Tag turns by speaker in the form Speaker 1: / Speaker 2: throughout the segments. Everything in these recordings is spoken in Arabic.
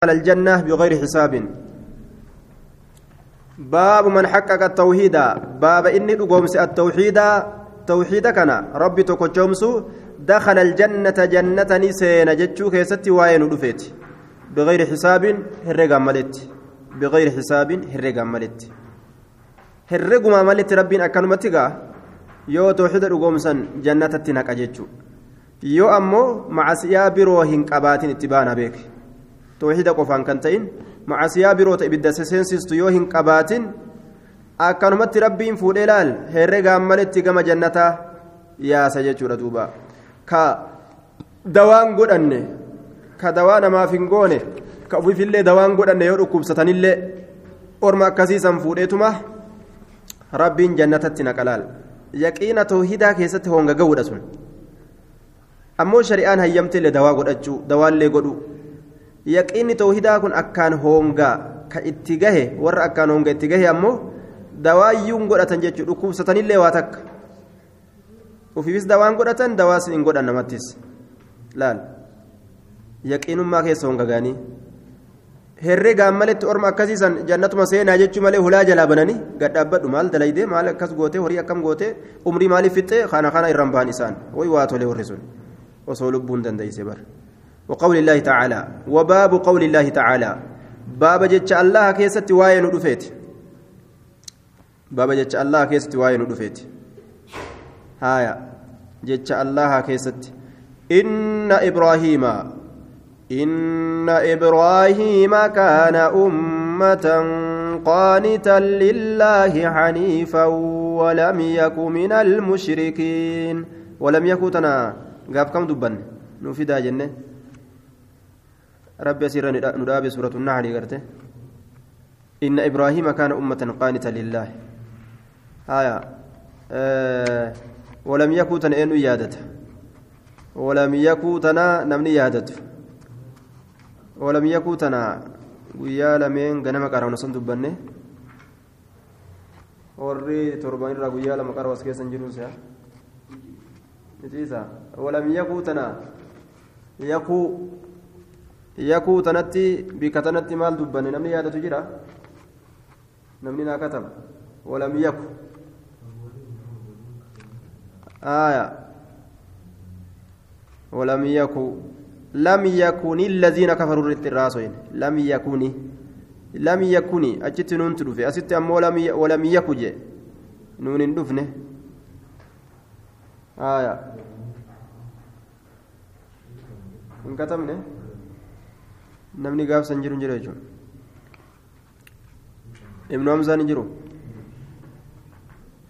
Speaker 1: على الجنة بغير حساب. باب من حقق التوحيد. باب إني أقومس التوحيد. توحيد كان ربي تكوشومس دخل الجنة جنة نسين جتشو كيستي واين ودفيت. بغير حساب هرق ملت. بغير حساب هرق ملت. هرق ما ملت ربي أكنمتك yoo tooxida dhugoomsan jannatatti naqa jechuudha yoo ammoo macasiyaa biroo hin qabaatin itti baana tooxida qofaan kan ta'in macasiyaa biroota ibidda seensistu yoo hin qabaatin akkanumatti rabbiin fuudhee laal herregaan maletti gama jannataa yaasa jechuudha duuba ka dawaan godhanne ka dawaa namaaf hin goone ka ufiifillee dawaan godhanne yoo dhukkubsatanillee orma akkasiisan fuudheetuma rabbiin jannatatti naqa laal yaqiina toohidaa keessatti honga ga'uudha sun ammoo shari'aan hayyamteellee dawaa godhachuu dawaallee godhu yaqiinni toohidaa kun akkaan hongaa ka itti gahe warra akkaan honga itti gahe ammoo dawaayyuun godhatan jechuu dhukkubsatanillee waa takka ufiifis dawaan godhatan dawaas hin godhan namattis laal yaqiinummaa keessa honga gaanii herregaan maletti orma akkasiisan jannatuma seenaa jechuu malee hulaa jalaa bananii gadhaabbadhu maal dalaydee maal akkas gootee horii akkam gootee umrii maaliif fixxee kana kana irraan ba'an isaan waa tolee warri sun osoo lubbuun dandeeyse bar وقول الله تعالى وباب قول الله تعالى. باب جتش الله كيست واين دفيت باب جتش الله كيست واين دفيت هايا جتش الله كيست. إن إبراهيم إن إبراهيم كان أمة قانتا لله حنيفا ولم يك من المشركين. ولم يكن تنا قاف كم دبن؟ نفيدا جنة. ربي سير نداب سورة النحل قرته إن إبراهيم كان أمة قانتا لله آية آه ولم يكن تنا إنو يادته ولم يكن تنا نمني يادته ولم يكن تنا guyyaa lameen ganama qaraana san dubbanne warri torban irraa guyyaa lama qara as keessan jiru isa itiisa walam yakuu tana yakuu yakuu tanatti bika tanatti maal dubbanne namni yaadatu jira namni naa kataba walam yaku aya walam yakuu لم يكن الذين كفروا الراسين لم يكن لم يكن أجت نون تدفي أست أمو لم ي... ولم يكن نون دفنه آية إن كتمنه نمني قاف سنجر جريجون ابن همزة نجرو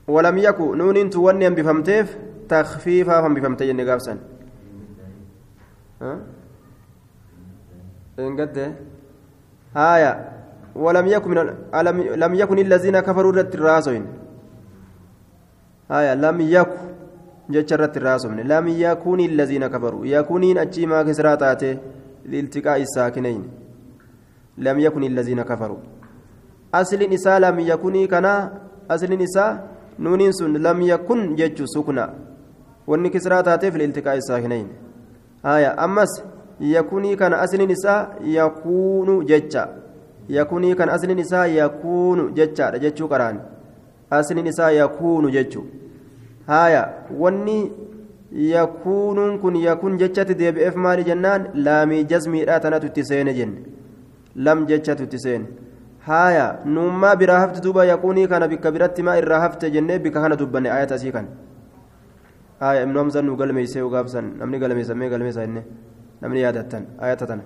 Speaker 1: ولم يكن نون توني بفهمتيف تخفيفا فهم بفهمتين قاف سن انقد آية ولم يكن لم يكن الذين كفروا رت الراسين آية لم يكن جچرت الراسين لم يكن الذين كفروا يكونين أجيما كسراتاته لالتقاء الساكنين لم يكن الذين كفروا أصل نساء لم يكن كنا أصل نساء نون سن لم يكن جج سكنا وان كسراتاته في الالتقاء الساكنين haya ammas yakunii kana asliin isaa yakuunu jecha yakunii kana asliin isaa yakuunu jechaadha jechuu qaraan asliin isaa yakuunu jechuu haya wanni yakuunuun kun yakuun jechatti deebi'eef maali jennaan? Laamii jazmiidhaa tanatu itti seene jenne. Lam jechatu itti seene. Haaya nuummaa biraa hafte duuba yakuunii kana bikka biratti maa irraa hafte jennee bika kana dubbanne? Ayat asii kan haaya ibnu hamsan nu galmeeysee ugaabsan namni galmeessamee galmeessa jenne namni yaadattan ayata tana.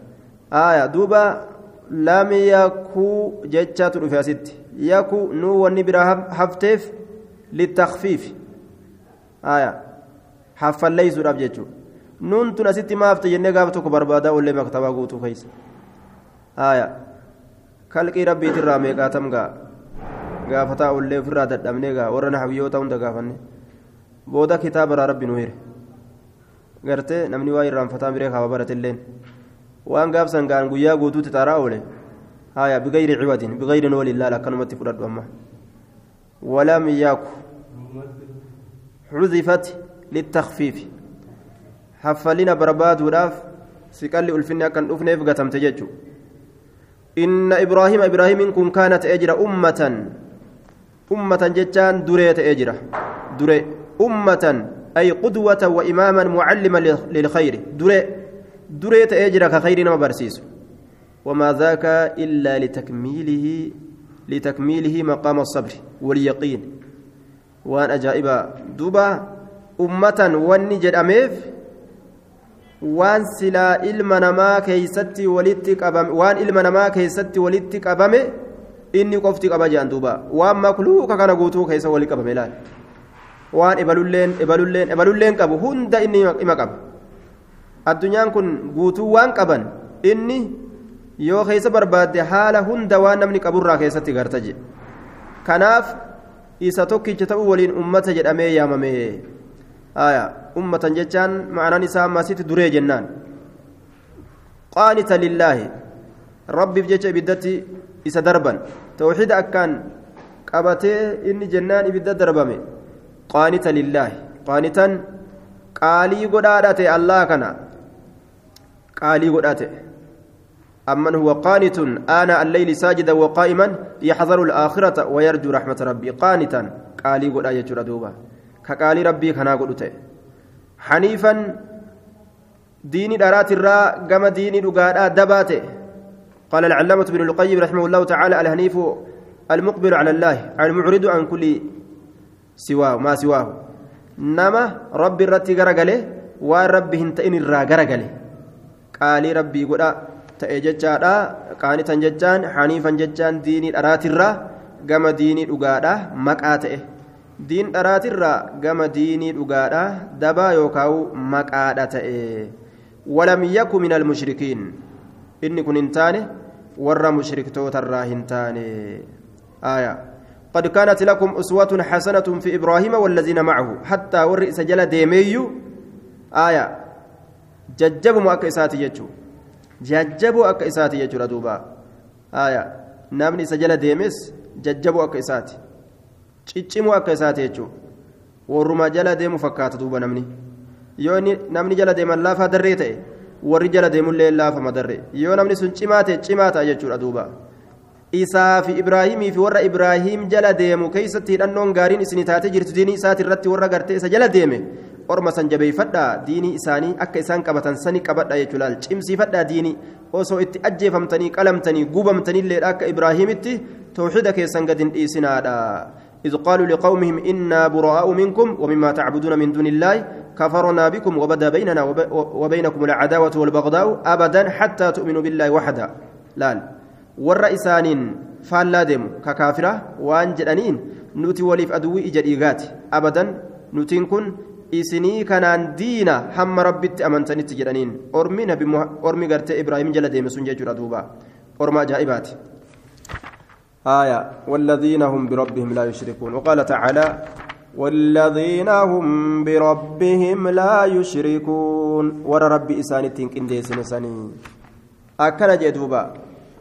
Speaker 1: Haaya duuba laamii yakuu jechaatu dhufe asitti. Yakuu nuu wanni biraa hafteef litakfiif haaya ليس راب جتشو نون تنسيت ما حفت جنة قابتك بربادا ولا مكتبا قوتو كيس آية kalqii rabbiit irraa meeqaatam gaa gaafataa ullee ofirraa dadhabnee gaa warra naxawiyyoota hunda gaafanne booda kitaaba irraa rabbi nu hire gartee namni waa irraanfataa biree kaaba baratilleen waan gaafsan gaan guyyaa guutuutti xaaraa oole haya bigayri ciwadin bigayri noolin laal akkanumatti fudhadhu amma walam yaaku xudifat haffalina barbaaduudhaaf siqalli ulfinni akka hin dhufneef gatamte jechuudha إن إبراهيم إبراهيم كن كانت أجر أمة. أمة جتان دريت أجر دري أمة أي قدوة وإماما معلما للخير. دري دريت أجر كخير ما وما ذاك إلا لتكميله لتكميله مقام الصبر واليقين. وأن أجائب دوبا ummatan wanni jedhameef waan silaa ilma namaa keeysatti walitti qabame waan ilma namaa keeysatti walitti qabame inni qofti qaba jedhan duuba. Waan makluuka kana guutuu keessa wali qabame laal? Waan ibalulleen ibalulleen ibalulleen qabu hunda inni ima qaba. Addunyaan kun guutuu waan qaban inni yoo keessa barbaadde haala hunda waan namni qaburraa keessatti garta jedhe kanaaf isa tokkicha ta'uu waliin ummata jedhamee yaamame ummatan jechaan ma'anaan isaa maasitti duree jennaan qaanita lillaahi rabbiif jecha ibiddatti isa darban tawxiida akkaan qabatee inni jennaan ibidda darbame qaanita lillaahi qaanitan qaalii godhaadha ta'e allah kana qaalii godhaa ta'e أمن هو قانت آناء الليل ساجدا وقائما يحذر الآخرة ويرجو رحمة ربي قانتا قالي قد آية دوبا كقالي ربي كنا قد حنيفا ديني دارات الراء قام ديني دقاء دباته قال العلامة بن القيم رحمه الله تعالى الهنيف المقبل على الله المعرض عن كل سواه ما سواه نما ربي الرتي غرقله وربي هنتئن الراء غرقله قالي ربي قد ta'e jechaadha. Qaanitan jechaan haniifan jechaan diinii dharaatirraa gama diinii dhugaadha maqaa diin dharaatirraa gama diinii dhugaadha dabaa yookaan maqaadha ta'e walam yaku min almushrikiin inni kun hin taane warra mushriktoota hin taane آية قد كانت لكم أسوة حسنة في إبراهيم والذين معه حتى ور سجل ديميو آية ججب مؤكسات يجو jajjaboo akka isaati jechuudha duuba haya namni isa jala deemes jajjaboo akka isaati ciccimoo akka isaati jechuudha warruma jala deemu fakkaata duuba namni. Yoo namni jala deeman laafaa darree ta'e warri jala deemullee laafama darree yoo namni sun cimaa ta'e cimaa ta'a jechuudha duuba. Isaa fi ibraahimii fi warra ibraahim jala deemu keessatti hidhannoon gaariin isinii taatee jirtu diinii isaati irratti warra gartee isa jala deeme orma san jabeeffadhaa diinii isaanii akka isaan qabatan sani qabadha jechuudha cimsiifadhaa diinii. Osoo itti ajjeefamtanii qalamtanii gubamtanilleedha akka ibraahimitti tawxiida keessan gad hin dhiisinaadha إذ قالوا لقومهم إنا براء منكم ومما تعبدون من دون الله كفرنا بكم وبدا بيننا وبينكم العداوة والبغضاء أبدا حتى تؤمنوا بالله وحدا لا والرئيسان فالا ديم ككافرة وان جدانين. نوتي وليف أدوي إجريغات أبدا. نوتين كن diina hamma rabbitti amantanitti jedhaniin ormi nabi ormi gartee ibraahim jala deeme sun jechuudha duuba orma ajaa'ibaati آية. والذين هم بربهم لا يشركون. وقال تعالى والذين هم بربهم لا يشركون. ورى ربي إساني تنكين ديسن سني أكنا جدوبا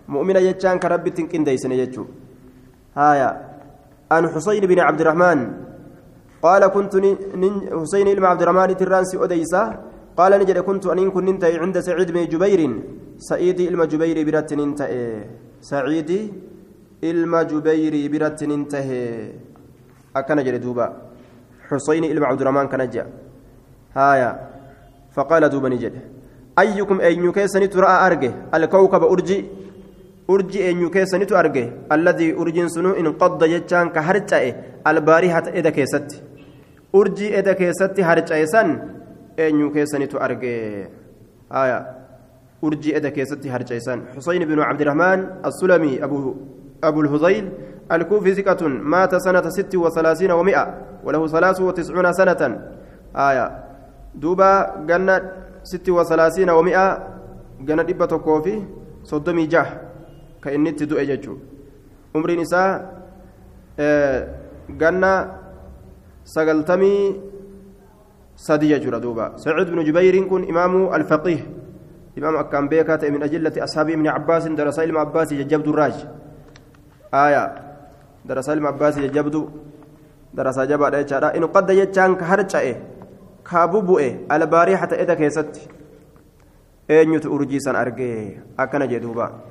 Speaker 1: مؤمنة يجان كربي تنكين ديسن يجو آية. عن حسين بن عبد الرحمن. قال كنت حسين بن عبد الرحمن ترانسي أديسا قال نجد كنت أن كنت عند سعيد بن جبير. سعيد إلما جبير ننتهي سعيد إلما جبير برت ننتهي أكن جد دوبا حسين إلما عبد الرحمن كان جاء هايا فقال دوبا نجد أيكم أين كيسني ترى أرجه الكوكب أرجي urji eenyu keessanitu arge alladii urjiin sunu inqadda jechaan ka harca'e albaarihata eda keessatti urjii eda keessatti harca'e san eenyu keessanitu arge aya urjii eda keessatti harca'e san xusayn binu cabdirahmaan assulami أبو الهذيل الكوفي ثقة مات سنة ست وثلاثين ومئة وله ثلاث وتسعون سنة آية دوبا جنة ست وثلاثين ومئة جنة إبة كوفي صدمي جاه ka inni itti du'e jechuudha umriin isaa ganna sagaltamii sadi jechuudha duuba saciid binu jubayriin kun imaamu alfaqiih imaam akkaan beekaa ta'e min ajillati ashaabii ibni abbaasin darasaa ilma abbaasii jajjabdu raaj aayaa darasaa ilma abbaasii jajjabdu darasaa jabaadha jechaadha in qadda jechaan ka harca'e ka bubu'e albaariixata eda keessatti eenyutu urjii san argee akkana jee duubaa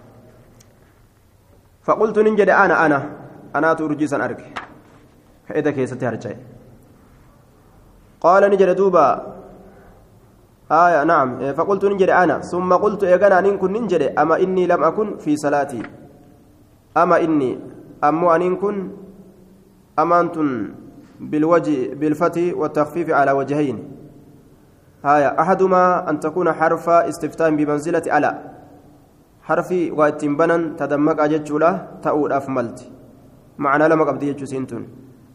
Speaker 1: فقلت ننجد أنا أنا أنا ترجيسا أرك كإذا كيستي هرجعي قال نجد دوبا آية نعم فقلت ننجد أنا ثم قلت إيقنا أن كن ننجد أما إني لم أكن في أما إني أمو أن كن أمانت بالوجه بالفتح والتخفيف على وجهين. هايا أحدهما أن تكون حرف استفتاء بمنزلة ألا. حرفي واتنبنا تدمك أجتشولا تأود أفملت. معنى لما قبضي يجسينتون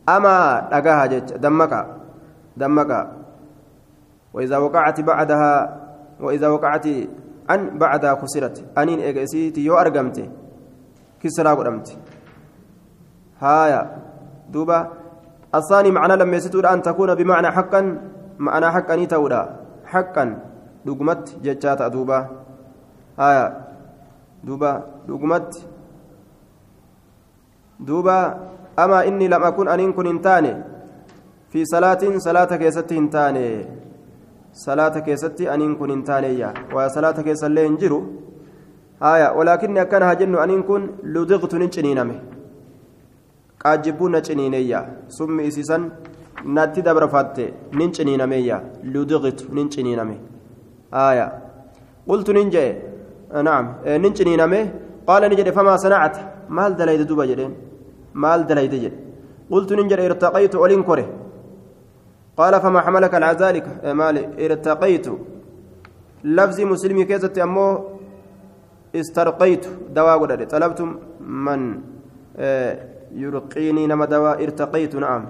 Speaker 1: أما أقاها جت دمك دمك. وإذا وقعت بعدها وإذا وقعت عن بعدها خسرت. أنين إيجاسيتي يو أرقمت. كسرى قدمت هايا. دوبا. الثاني معنى لما يستور أن تكون بمعنى حقا معنى حقا تودا حقا. دقمت جتشات دوبا. هايا. دوبا. دقمت دوبا. أما إني لم أكن أن كن إنتاني. في صلاة صلاة كيست إنتاني. صلاة كيست أن كن إنتاني وصلاة كيس اللي هايا ولكن أكنها جن أن كن لدغت dabarfatte nin ciniinameeyya ludiqitu nin ciniiname aya qultu nin jee naam nin ciniiname qaala ni jedhe famaa sanacata maal dalayde duba jedheen maal dalayde jedhe qultu nin jedhe irtaqaytu olin kore qaala famaa xamalaka alaa daalika maali irtaqaytu lafzi muslimii keessatti ammoo istarqaytu dawaa godhadhe xalabtu man yurqiinii nama dawaa irtaqaytu na'am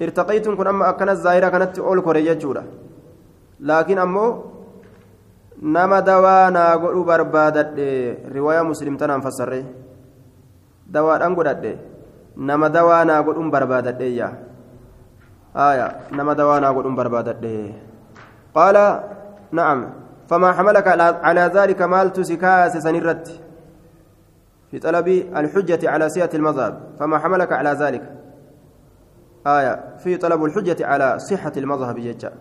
Speaker 1: irtaqaytuun kun amma akkana zaahira kanatti ol kore jechuudha laakiin ammoo nama dawaa naa godhu barbaadadhe riwaayaa muslimtanaan fassarre dawaadhaan godhadhe nama dawaa naa godhuun barbaadadhe yaa aya nama dawaa naa godhuun barbaadadhe qaala na'am فما حملك على ذلك مالت سكاس سنرت في طلب الحجة على صحة المذهب. فما حملك على ذلك. آية. في طلب الحجة على صحة المذهب جدا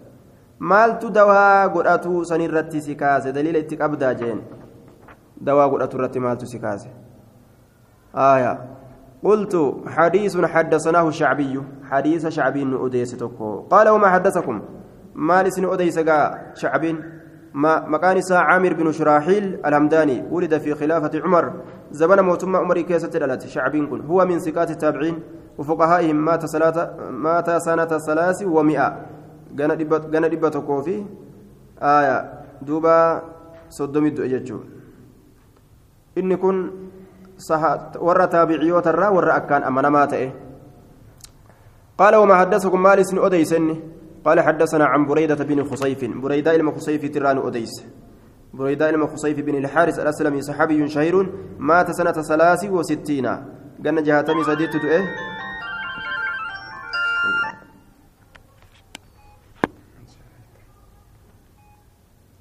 Speaker 1: مالت دواء قرأت سنرت سكاسة دليل اتك أبدا جين. دواء قرأت رت مالت سكاسة آية. قلت حديث حدثناه الشعبي حديث شعبي أديس تكو. قال وما حدثكم؟ مال سن أديس شعبي مكان عامر بن شراحيل الهمداني ولد في خلافة عمر. زمن موتما عمر كيسة دلت شعبين كن. هو من سكات التابعين وفقهائهم مات صلاة مات سنة ثلاث ومئة. جنا دبة كوفي. آية دوبا صدمي الدؤجج إن كن صح ورا تابعيوت الرا ورا أكان أمانة مات قال وما حدثكم مالس أديسني. قال حدثنا عن بريدة بن خصيف. بريدة إلما خصيف تران أديس بريدة إلما خصيف بن الحارث الأسلمي صحابي شهير مات سنة ثلاث وستين. قلنا جهاتمي سديت إيه؟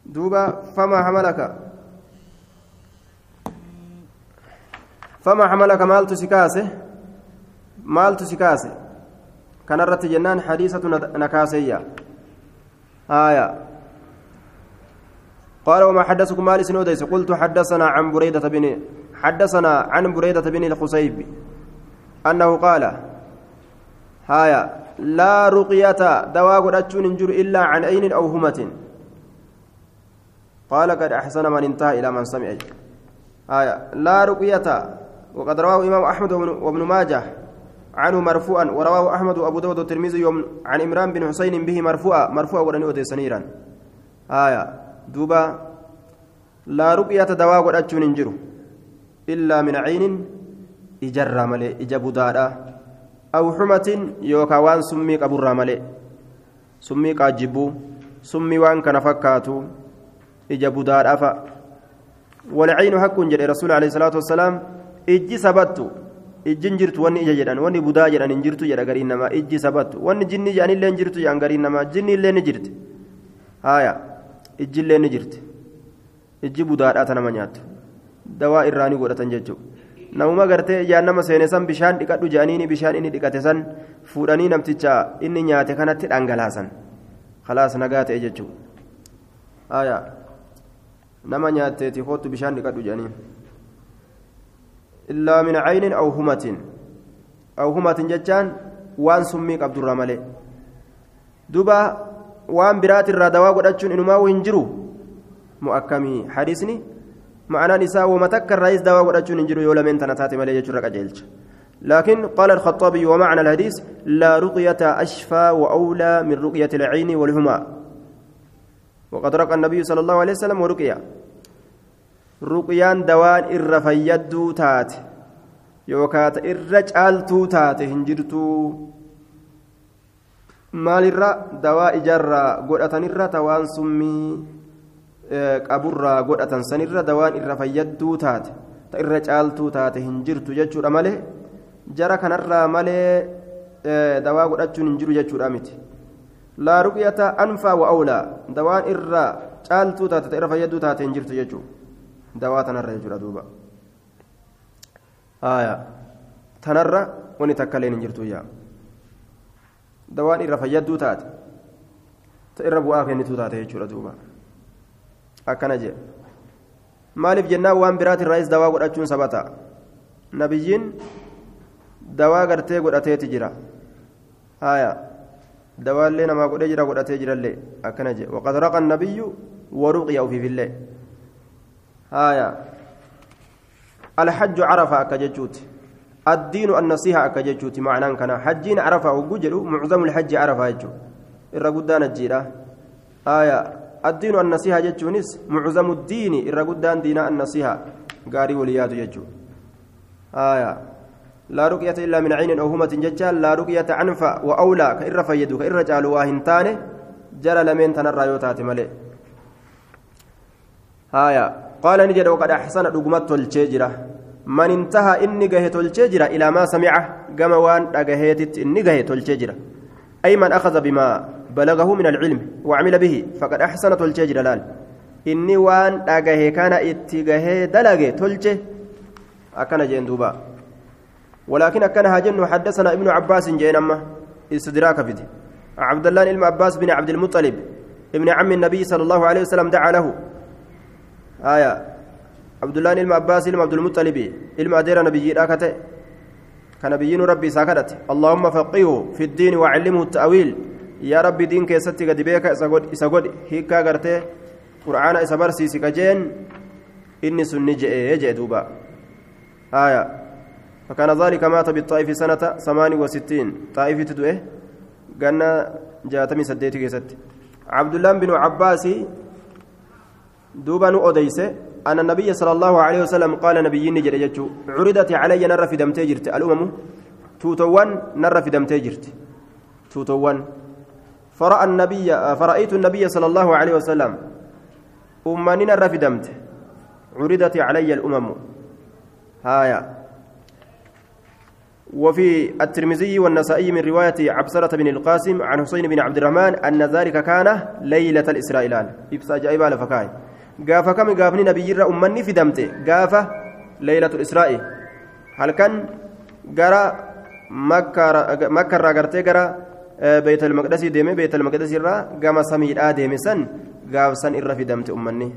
Speaker 1: دوبا فما حملك؟ فما حملك مالت سكاسة؟ مالت سكاسة. كان الرت جنان حديثة نكاسية آية قال وما حدثكم مالس نوديس قلت حدثنا عن بريدة بن حدثنا عن بريدة بن الخصيب أنه قال هايا لا رقية دواء قد ننجر إلا عن عين أو همة قال قد أحسن من انتهى إلى من سمع آية لا رقية وقد رواه إمام أحمد وابن ماجه عنه مرفوعا ورواه أحمد وأبو داود والترمذي عن إمران بن حسين به مرفوعا مرفوعا ورني أودي سنيرا. آية دوبا لا رقية دواء قد انجرو إلا من عين إجر ملي إجابو دارا أو حمة يوكا وان سمي قبر ملي سمي قاجبو سمي وان كان فكاتو إجابو دارا فا. والعين حق جل رسول عليه الصلاة والسلام إجي سبتو. Ijjin jirtu wanni ija jedhan wanni budaa jedhan hin jirtu jedha gariin namaa ijji sabattu wanni jinni jedhanillee hin jirtu jedhan gariin namaa jinni illee ni jirti. Haaya ijji illee ni jirti. Ijji budaadhaa ta nama nyaattu dawaa irraanii godhatan jechuudha namuma gartee ijaan nama seene san bishaan dhiqadhu jedhaniini bishaan inni dhiqate san fuudhanii namticha inni nyaate kanatti dhangalaasan. Khalaas nagaa ta'e jechuudha haaya nama nyaatteeti kootu bishaan dhiqadhu jedhaniin. Min caynin aw humatin aw humatin jechaan waan summii qabdurraa malee duba waan biraatirraa dawaa godhachuun inumaa hin jiru mu'akkamii hadiisni معنى نساء ومتك الرئيس دواء ودأتشون انجروا يولمين تنتاتي ملي يجرى قجلج لكن قال الخطابي ومعنى الحديث لا رقية أشفى وأولى من رقية العين والهما. وقد رقى النبي صلى الله عليه وسلم ورقية. ruqyaan dawaan irra fayyadduu taate yookaan irra caaltuu taate hin jirtu maalirra dawaa ijaarraa godhatanirra tawaan summii e, qaburraa godhatan sanirra dawaan irra fayyadduu taate ta irra caaltuu taate hin jirtu jechuudha malee jara kanarraa malee e, dawaa godhachuun hin jiru jechuudha miti laa ruqyata anfaa wa awlaa dawaan irra caaltuu taate ta irra fayyadduu taate hin jirtu jechuudha. Dawaa tanarra jechuudha duuba. Tanarra wani takkaleen hin jirtu yaa. Dawaan irra fayyadduu taate ta irra bu'aa kennituu taate jechuudha duuba. akkana jee maaliif jennaan waan biraatirraayis dawaa godhachuun sabata nabiyyiin dawaa gartee godhateeti jira. Haya dawaallee namaa godhee jira godhatee jirallee akkana jee waqad raqa nabiyyu waruqiya ufiifillee haya الحج عرفة أكجتشوت الدين النصيحة أكجتشوت معنى كان حجين عرفة وجلو معظم الحج عرفة يجو الرقدان الجيرة آية الدين النصيحة جتشونس معظم الدين الرقدان دين النصيحة قاري وليات جتشو آية لا رقية إلا من عين أو همة جتشال لا رقية عنفة وأولى كإر فيدو كإر جال واهنتان جرى لمن تنرى يوتات ملئ آية قال نجد وقد أحسن رقمت الشجرة من انتهى إني قهت الشجرة إلى ما سمعه قم وان أقهيت إني قهت الشجرة أي من أخذ بما بلغه من العلم وعمل به فقد أحسن تلجي جلال إني وان أجاه كان اتجاه دلج تلجي أكن جندوبا ولكن أكن هاجن حدثنا ابن عباس جين أما. استدراك فيدي عبد الله بن عباس بن عبد المطلب. ابن عم النبي صلى الله عليه وسلم دعا له. آية. عبد الله بن عباس بن عبد المطلب علم أدير نبي راكته كنبيين ربي ساكدت. اللهم فقهه في الدين وعلمه التأويل. diin keessatti gadi beeka isa godhi hiikkaa gartee qur'aana isa barsiisi kajeen inni sun ni je'ee je'e duuba haya فكان ذلك مات بالطائف سنة ثمان وستين. طائف تدوه قلنا جاتمي سديتي كيست عبد الله بن عباس دوبا أوديس أن النبي صلى الله عليه وسلم قال نبي نجر يجو عرضت علي نر في دم تجرت الأمم توتوان نر في دم تجرت توتوان. فرأى النبي فرأيت النبي صلى الله عليه وسلم أمانين رفدمت عرضت علي الأمم. هايا. وفي الترمذي والنسائي من رواية عبسرة بن القاسم عن حسين بن عبد الرحمن أن ذلك كان ليلة الإسرائيلان. إبسا جايبا لفكاي. في دمته قافا ليلة الإسرائيل هل كان قرى مكة مكة راقرتي قرى بيت المقدس ديمه بيت المقدس را قام سميدا ديمه سن قاف سن إر في دمت أمني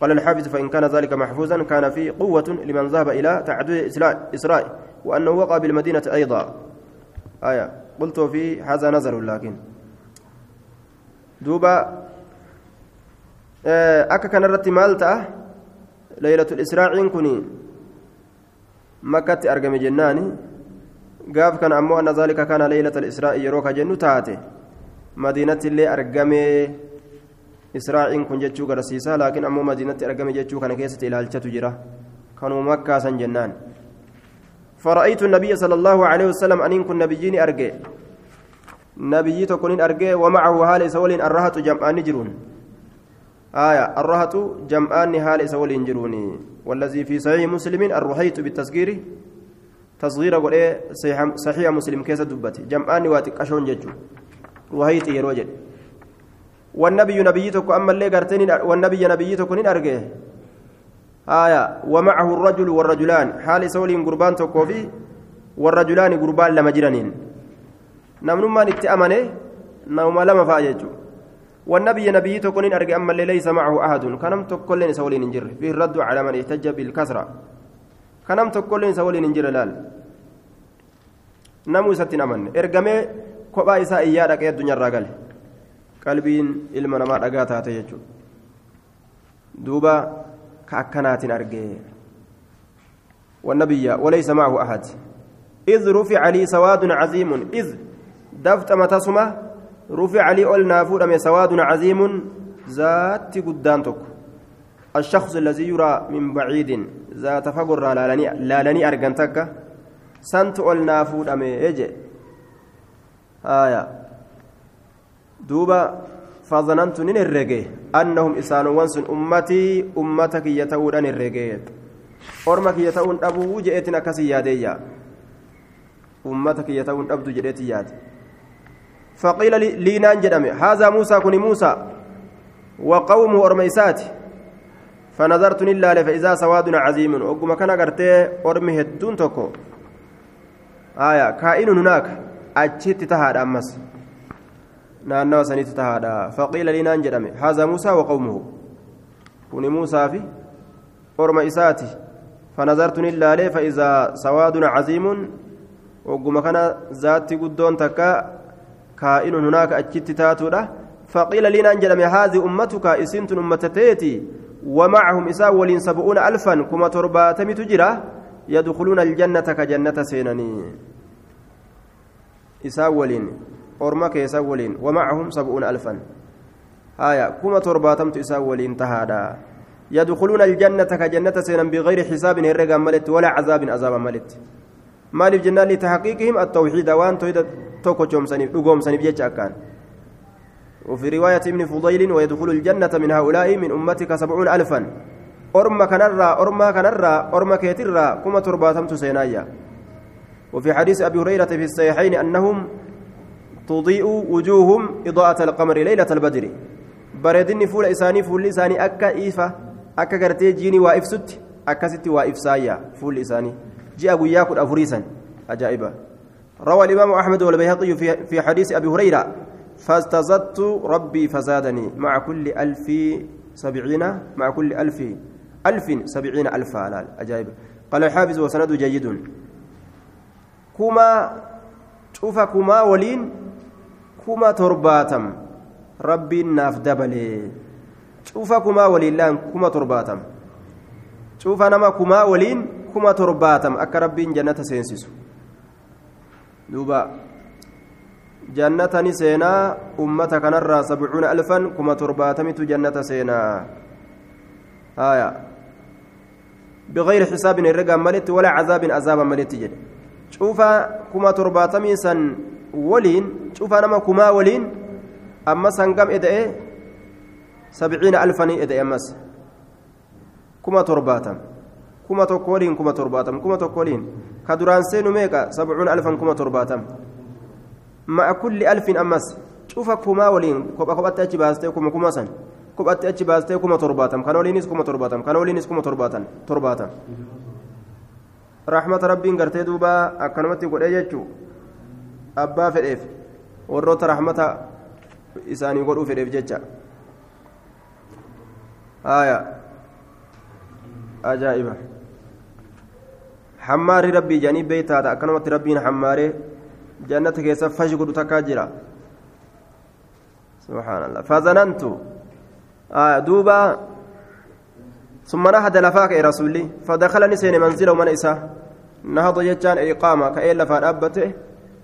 Speaker 1: قال الحافظ فإن كان ذلك محفوظا كان في قوة لمن ذهب إلى تعدد إسراء وأنه وقع بالمدينة أيضا آية قلت في هذا نظر لكن دوبا أكا كان رتي مالتا ليلة الإسراء كني مكة أرقم جناني gaaf kana ammoo anna zaalika kana leeylata israa'i yeroo ka jennu taate madiinatti illee argame israa'iin kun jechuu garsiisa laakiin ammoo madiinatti argame jechuu kana keessatti ilaalchatu jira kanuma makkaasan jennaan فرأيت النبي صلى الله عليه وسلم أن كن نبيين أرجع نبي تكون أرجع ومعه هال سولين الرهط جمعان جرون آية الرهط جمعان هال سولين جروني والذي في صحيح مسلم الرحيت بالتسجير تصغير قول صحيح مسلم كيس دبتي جمعان واتقشون ججو. وهيت يروجل والنبي نبي تكو أما اللي قرتين والنبي نبي تكو أرجع. آية ومعه الرجل والرجلان. حال سولين قربان تكو في والرجلان قربان لما جرانين. نمن ما نتأمنه نوم لما فاججو. والنبي نبي تكون أرجع أما اللي ليس معه أحد كانم تكلين سولين جر فيه الرد على من احتج بالكسرة hin jire laal namuu isatti hin amanne ergamee kophaa isaa iyyaa dhaqee addunyaarraa gale qalbiin ilma namaa dhagaa taate jechuudha duuba ka akkanaatiin argee والنبي وليس معه أحد إذ رفع لي سواد عظيم إذ دفت متسمة رفع لي أولنا فودم سواد عظيم ذات قدامتك الشخص الذي يرى من بعيد ذات فقر لالني لالني أرجنتك سنت أولنا فودم إجي آية دوبا فظننت نين الرجي أنهم إسان وانس أمتي أمتك يتودن الرجي أرمك يتون أبو جئتنا كسي أمتك يتون أبدو جئتي فقيل لي نانجدم هذا موسى كن موسى وقومه أرميسات. فنظرت إلا فإذا سواد عظيم وقم كان قرتي أرمي هدون تكو آية كائن هناك أجت تهاد أمس. نانو سنيت تهاد فقيل لي نانجدم هذا موسى وقومه. كن موسى في أرميساتي فنظرت إلا فإذا سواد عظيم وقم كان ذات قدون تكا كائن هناك أجت تاتودا فقيل لنا أنجل هذه أمتك إسنت أمتتيتي ومعهم إساء ولين سبعون ألفا كما ترباتم تجرى يدخلون الجنة كجنة سينني إساء ولين أرمك إساء ولين ومعهم سبعون ألفا آية كما ترباتم إساء ولين تهادا يدخلون الجنة كجنة سينا بغير حساب هرقا ملت ولا عذاب عذاب ملت maaliif jennaan litahqiiqihim attawxiida waan toyda tokko coomsaniif dhugoomsaniif jecha akkaan. وفي رواية ابن فضيل ويدخل الجنة من هؤلاء من أمتك سبعون ألفا أرمى كنرى أرمى كنرى أرمى كيترى كما ترباتمت سينايا وفي حديث أبي هريرة في الصحيحين أنهم تضيء وجوههم إضاءة القمر ليلة البدر بردني فول إساني فول إساني أكا إيفا أكا قرتي جيني وائف ست أكا ستي وائف سايا فول إساني جاء وياكل أفريسا. أجائبا. روى الإمام أحمد والبيهقي في حديث أبي هريرة فاستزدت ربي فزادني مع كل ألف سبعين مع كل ألف ألف سبعين ألف أجائب قال الحافظ وسند جيد. كما شوف كما ولين كما ترباتم ربي ناف دبلي. شوف كما ولين كما ترباتم. شوف نما كما ولين kuma torbaatam akka rabbiin jannata seensisu duuba jannatani seenaa ummata kanarraa sabcuuna alfan kuma torbaatamitu jannata seenaa haya bigayri xisaabin herregaan maletti walaa cazaabin azaaban maletti jedhe cufa kuma torbaatamii san waliin cufa nama kumaa waliin ammas hangam eda'e sabciina alfanii eda'e ammas kuma torbaatam kuma tokko waliin kuma torbaatam kuma tokko waliin ka duraan seenu meeqa sabcuun alfan kuma torbaatam ma'a kulli alfin ammas cufa kumaa waliin kopha kophatti achi baastee kuma kuma san kophatti achi baastee kuma torbaatam kan waliinis kuma torbaatam kan waliinis kuma torbaatan torbaatam rahmata rabbiin gartee duuba akkanumatti godhee jechuu abbaa fedheef warroota rahmata isaanii godhuu fedheef jecha aayaa ajaa'iba hammaarri rabbii jedhanii beeytaadha akkanumatti rabbiin hammaaree jannata keessa fashi godhu takkaa jira. Subhaanallah. Fazanantu. Duuba. ثم نهض لفاك يا رسولي فدخلني سين منزله من إساه نهض يجان إقامة كأيل فأبته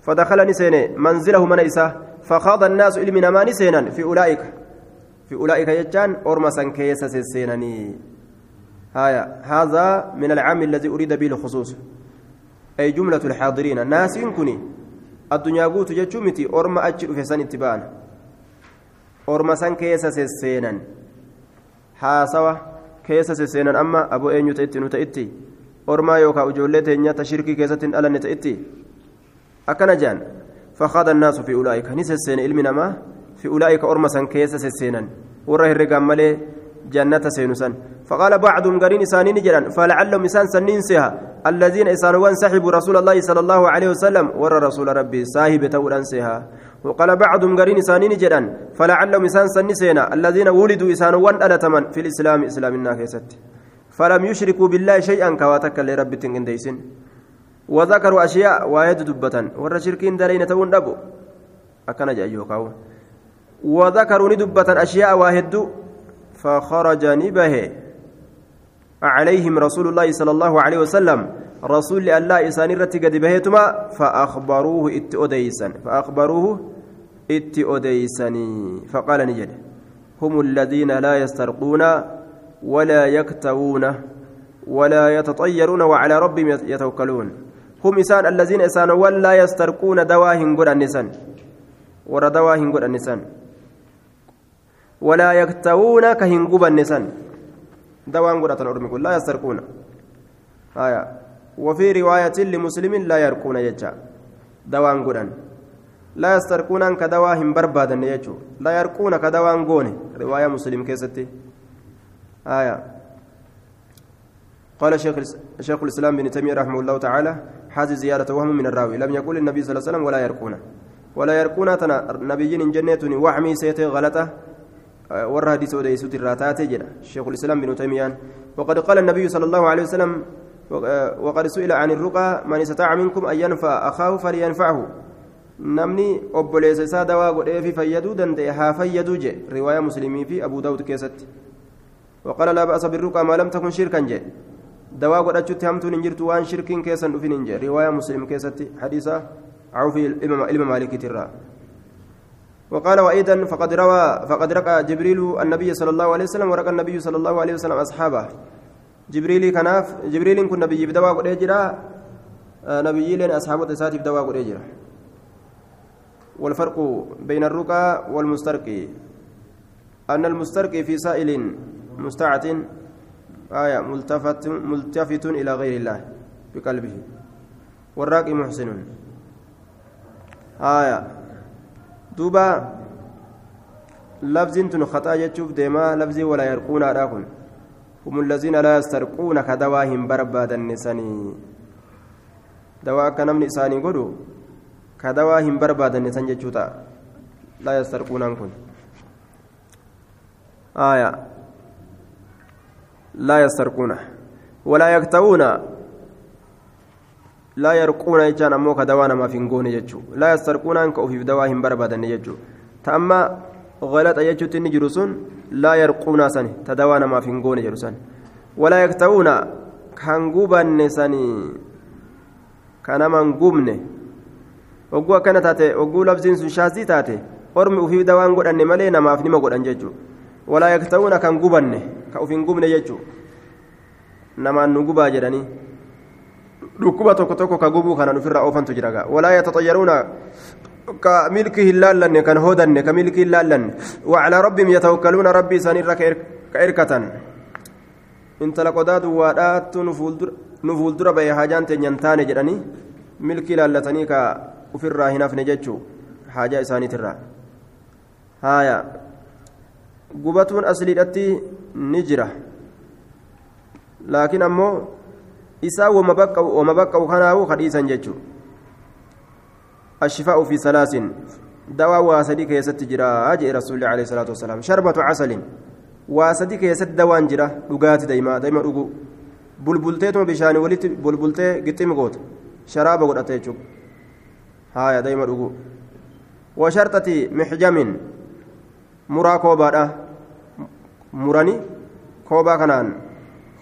Speaker 1: فدخلني سين منزله من إساه فخاض الناس إلمنا ما نسينا في أولئك في أولئك يجان أرمسا كيس سينني هايا هذا من العام الذي أريد به الخصوص. أي جملة الحاضرين. ناس كني الدنيا قوت جتشومتي أرما أجل في سن اتبان أرما سن كيس سينا هاسوا كيس سينا أما أبو أين يتأتي نتأتي أرما يوكا أجولة تنيا شركي كيسة ألا نتأتي أكن جان. فخاض الناس في أولئك. نسسين علمنا ما في أولئك أرما سن كيس سينا وراه الرقام ملي جنة سينسان فقال بعضهم قرين إسانين جرا فلعلهم إسان سنين سيها. الذين إسانوان سحبوا رسول الله صلى الله عليه وسلم ور رسول ربي صاحب توران سيها. وقال بعضهم قرين إسانين جرا فلعلهم إسان سينا. الذين ولدوا إسانوان ألتمن في الإسلام إسلام الناكست فلم يشركوا بالله شيئا كواتك لرب تنجنديسن وذكروا أشياء واحد دبة ور شركين دلين تون دبو. أكن جايو كاو. وذكروا ندبة أشياء واحد فخرج نبه عليهم رسول الله صلى الله عليه وسلم. رسول الله إسان رتي قد بهتما فأخبروه إت أديسا فأخبروه إت أديسني فقال نجد هم الذين لا يسترقون ولا يكتوون ولا يتطيرون وعلى ربهم يتوكلون. هم إسان الذين إسان ولا يسترقون دواهن قد النسان ور دواهن قد النسان ولا يكتوون كهن قب النسان دوان قد الأرمي لا يسترقون. آية. وفي رواية لمسلم لا يرقون يجا. دوان قدن لا يسترقون كدواهم بربادا يجو. لا يرقون كدوان قوني رواية مسلم كيستي. آية. قال شيخ شيخ الإسلام بن تيمية رحمه الله تعالى هذه زيادة وهم من الراوي. لم يقول النبي صلى الله عليه وسلم ولا يرقون. ولا يرقون تنا نبيين جنة وحمي سيتي غلطة ورى حديث وديسوت الراتات جرى شيخ الإسلام بن تيمية وقد قال النبي صلى الله عليه وسلم وقد سئل عن الرقى من استطاع منكم أن ينفع أخاه فلينفعه obboleessa isaa dawaa godhee fi fayyaduu danda'e haa fayyaduu je riwaayaa muslimii fi abuu daawud keessatti. وقال لا بأس بالرقى ما لم تكن شركا جي دواء قد أجت همتون إن جرت وان شرك كيسا نفين رواية مسلم كيستي حديثة عوف الإمام الإمام مالك ترى وقال وأيضا فقد روى فقد رقى جبريل النبي صلى الله عليه وسلم ورقى النبي صلى الله عليه وسلم أصحابه. جبريل كناف جبريل كن نبي بدواء قد يجرى نبي لين أصحابه تساتي بدواء قد والفرق بين الرقى والمسترقي. أن المسترقي في سائل مستعت آية ملتفت ملتفت إلى غير الله بقلبه. والراقي محسن. آية دوبا لفظ تن خطا يشوف ديما لفظ ولا يرقون أراكن هم الذين لا يسترقون كدواهم بربادا نساني دواء كنمني إساني قدو كدواهم بربادا نسان جتشوتا لا يسترقون أنكن آية لا يسترقون ولا يكتوون لا يرقون يجان أمو كدوانا ما فينقون يجو. لا يسترقون أنك في دواهم بربادا يجو. تأما غلط يجو تنجرسون لا يرقون سني تدوانا ما فينقون يجرسون ولا يكتوون كان قوبا سني كان من قومنه ogguu akkana taate ogguu labsiin sun shaasii taate ormi ufii dawaan godhanne malee namaaf nima godhan jechuudha walaa yakta'uuna kan gubanne ka ufiin gubne jechuudha namaan nu gubaa jedhanii dhukkuba tokko tokko ka gubuu kana ofirraa oofantu jira gaa walaa yataxayyaruuna ka milkii hin laallanne kan hoodanne ka milkii hin laallanne wacalaa rabbihim yatawakkaluuna rabbii isaaniirra ka irkatan intala qodaa duwwaadhaattu nu fuuldura ba'e haajaan teenyan taane jedhanii milkii laallatanii ka ufirraa hin hafne jechuu haajaa isaaniitirraa haaya gubatuun asliidhatti ni jira laakiin ammoo isaa wama baqqa'u kanaawu kadhiisan jechuu الشفاء في ثلاث دواء واسدي كيست جرا أجي رسول الله عليه الصلاة والسلام شربة عسل واسدي كيست دوان جرا دقات دايما دايما دقو بلبلتي بشان ولت بلبلتي قتم قوت شراب قد أتيتشوك هايا دايما دقو وشرطة محجم مرا كوبا مراني كوبا كنان كوبا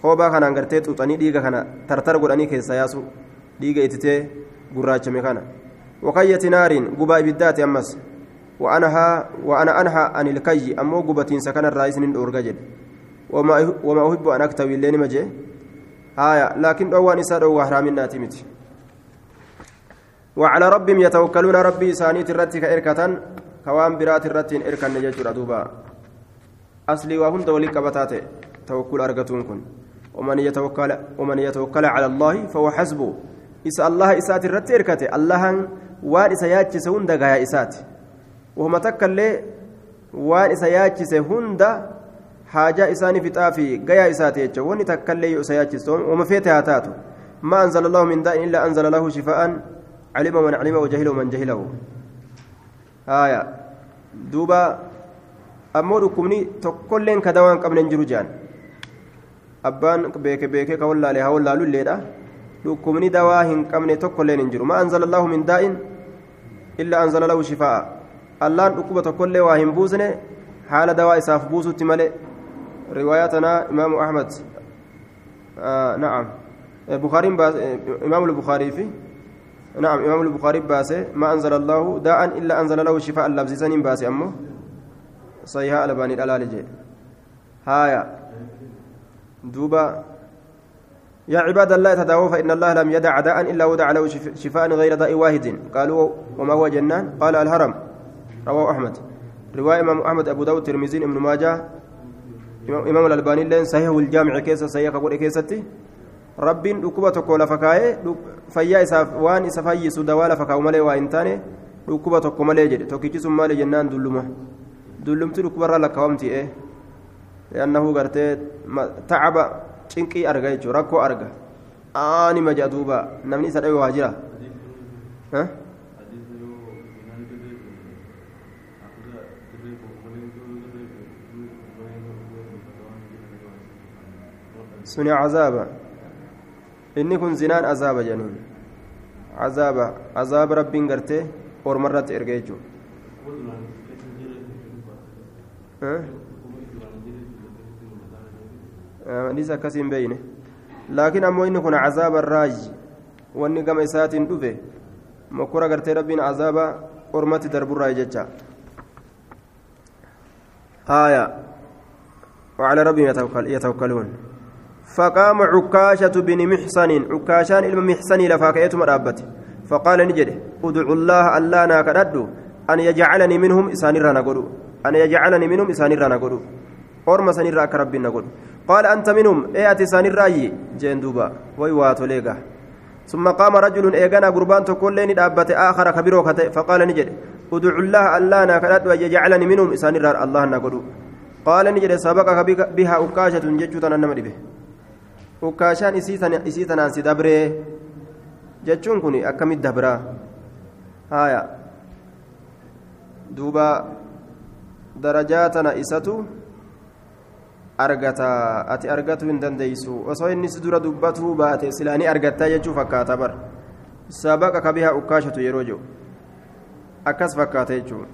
Speaker 1: كنان غرتي توتاني ديغا كنا ترتر غداني كيسا ياسو ديغا اتتي غراچمي كنا وقية نار غبا بالذات أمس وأنها وأنا أنهى عن الكي أمو غبتين سكن الرئيس من أورجل وما أحب أن أكتوي لين مجي آية لكن أوان إساد أو حرام الناتمت وعلى ربهم يتوكلون ربي إسانيت الرتي كإركة كوان برات الرتي إركا نججر دوبا أصلي وهند ولك بتاتي توكل أرقتون كن ومن يتوكل ومن يتوكل على الله فهو حسبه إسا الله إسات الرتي إركته الله takka illee waan isa yaachise hunda haajaa isaanii fixaa fi gayaa isaati jecha wanni takka illee yoo isa yaachiste wama feete haa taatu ما أنزل الله من داء إلا أنزل له شفاء علم من علمه وجهله من جهله آية دوبا أمور كمني تقولين كدوان قبل نجرو جان abbaan beeke beekee ka wallaale haa wallaalu illeedha dhukkubni dawaa hin qabne tokkolleen hin jiru ma anzala allahu min daa'in illa anzala lahu shifaa'a allaan dhukkuba tokkollee waa hin buusne haala dawaa isaaf buusutti malee riwaayaa tanaa imaamu ahmad na'am باس إمام البخاري في نعم إمام البخاري باس ما أنزل الله داء إلا أنزل له شفاء اللبس سنين باس أمه صحيح الباني الألالج هايا دوبا. يا عباد الله تداووا فإن الله لم يدع داء إلا ودع له شفاء غير داء واحد. قالوا وما هو جنان قال الهرم. رواه أحمد. رواية إمام أحمد أبو داود ترمذي ابن ماجه. إمام الألباني لين صحيح الجامع كيس صحيح قول كيستي. rabbiin dhukkuba tokko lafa kaa'ee fayyaa isaaf waan isa fayyisu dawaa lafa kaa'u malee waa hin taane dhukkuba tokko malee jedhe tokkichi sun jennaan dulluma dullumti dhukkubarraa lakkaawamti ee li'annahu gartee tacaba cinqii arga jechuudha rakkoo arga aani maja duuba namni isa dhabe waa jira suni cazaaba inni kun zinaan azaaba jedhaniin hadis akkasii hin beeyne laakiin ammoo inni kun azaaba raaji wanni gama isaatiin dhufe mokkora gartee rabbiin azaaba ormatti darburraa jecha haaya وعلى ربهم يتوكلون فقام عكاشة بن محسن عكاشان إلما محسن لفاكية مرابت فقال نجد ادعو الله ألا ناكدد أن يجعلني منهم إسانيرا نقول أن يجعلني منهم إسانيرا نقول أرم سنيرا كرب نقول قال أنت منهم إياتي سانيرا جين دوبا. ويواتو ليقا ثم قام رجل إيغانا قربان تقول لين دابت آخر كبيرو فقال نجد أدعو الله ألا ناكدد أن يجعلني منهم إسانيرا الله نقول قال نجد سبقك بها عكاشة ججوتا نمر به. tanaan si dabree jechuun kun akkamitti dabraa haaya duuba darajaa tana isatu argata ati argatuu hin dandeeysu osoo inni si dura dubbatuu baate silaanii argattaa jechuu fakkaata bar sabaqa kabihaa ukkaashatu yeroo jiru akkas fakkaata jechuun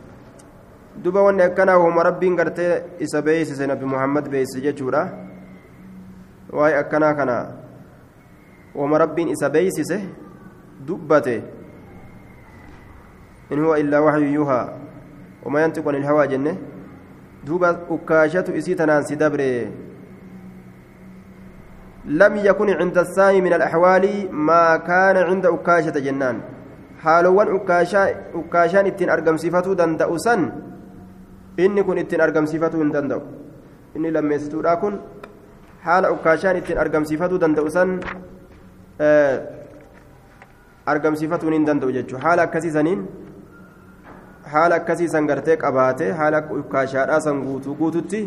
Speaker 1: duba wanni akkanaa wahuma rabbiin gartee isa beeysise nabi muhammad beeysise jechuudha waa'ee akkanaa kana wama rabbiin isa beeysise dubbate in huwa illaa waxyu yuuhaa wama yantiqu ani ilhawaa jenne duuba ukkaashatu isii tanaan si dabre لم يكن عند الثاني من الأحوال ما كان عند أكاشة جنان حالوان أكاشا أكاشان اتن أرقم صفته دندأ سن إني كن اتن أرقم صفته دندأ إني لم يستورا كن haala ukkaashaan ittiin argamsiifatuu danda'u san argamsiifatuun hin danda'u jechuudha haala akkasiisaniin haala akkasiisan gartee qabaate haala ukkaashaadhaa san guutuu guututti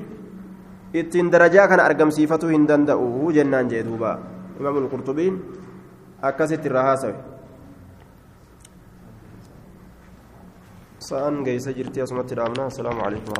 Speaker 1: ittiin darajaa kana argamsiifatuu hin danda'u jennaan jee duuba imaamul qurxubiin akkasitti irraa haasawe sa'an geessa jirti asumatti dhaabna assalaamu alaikum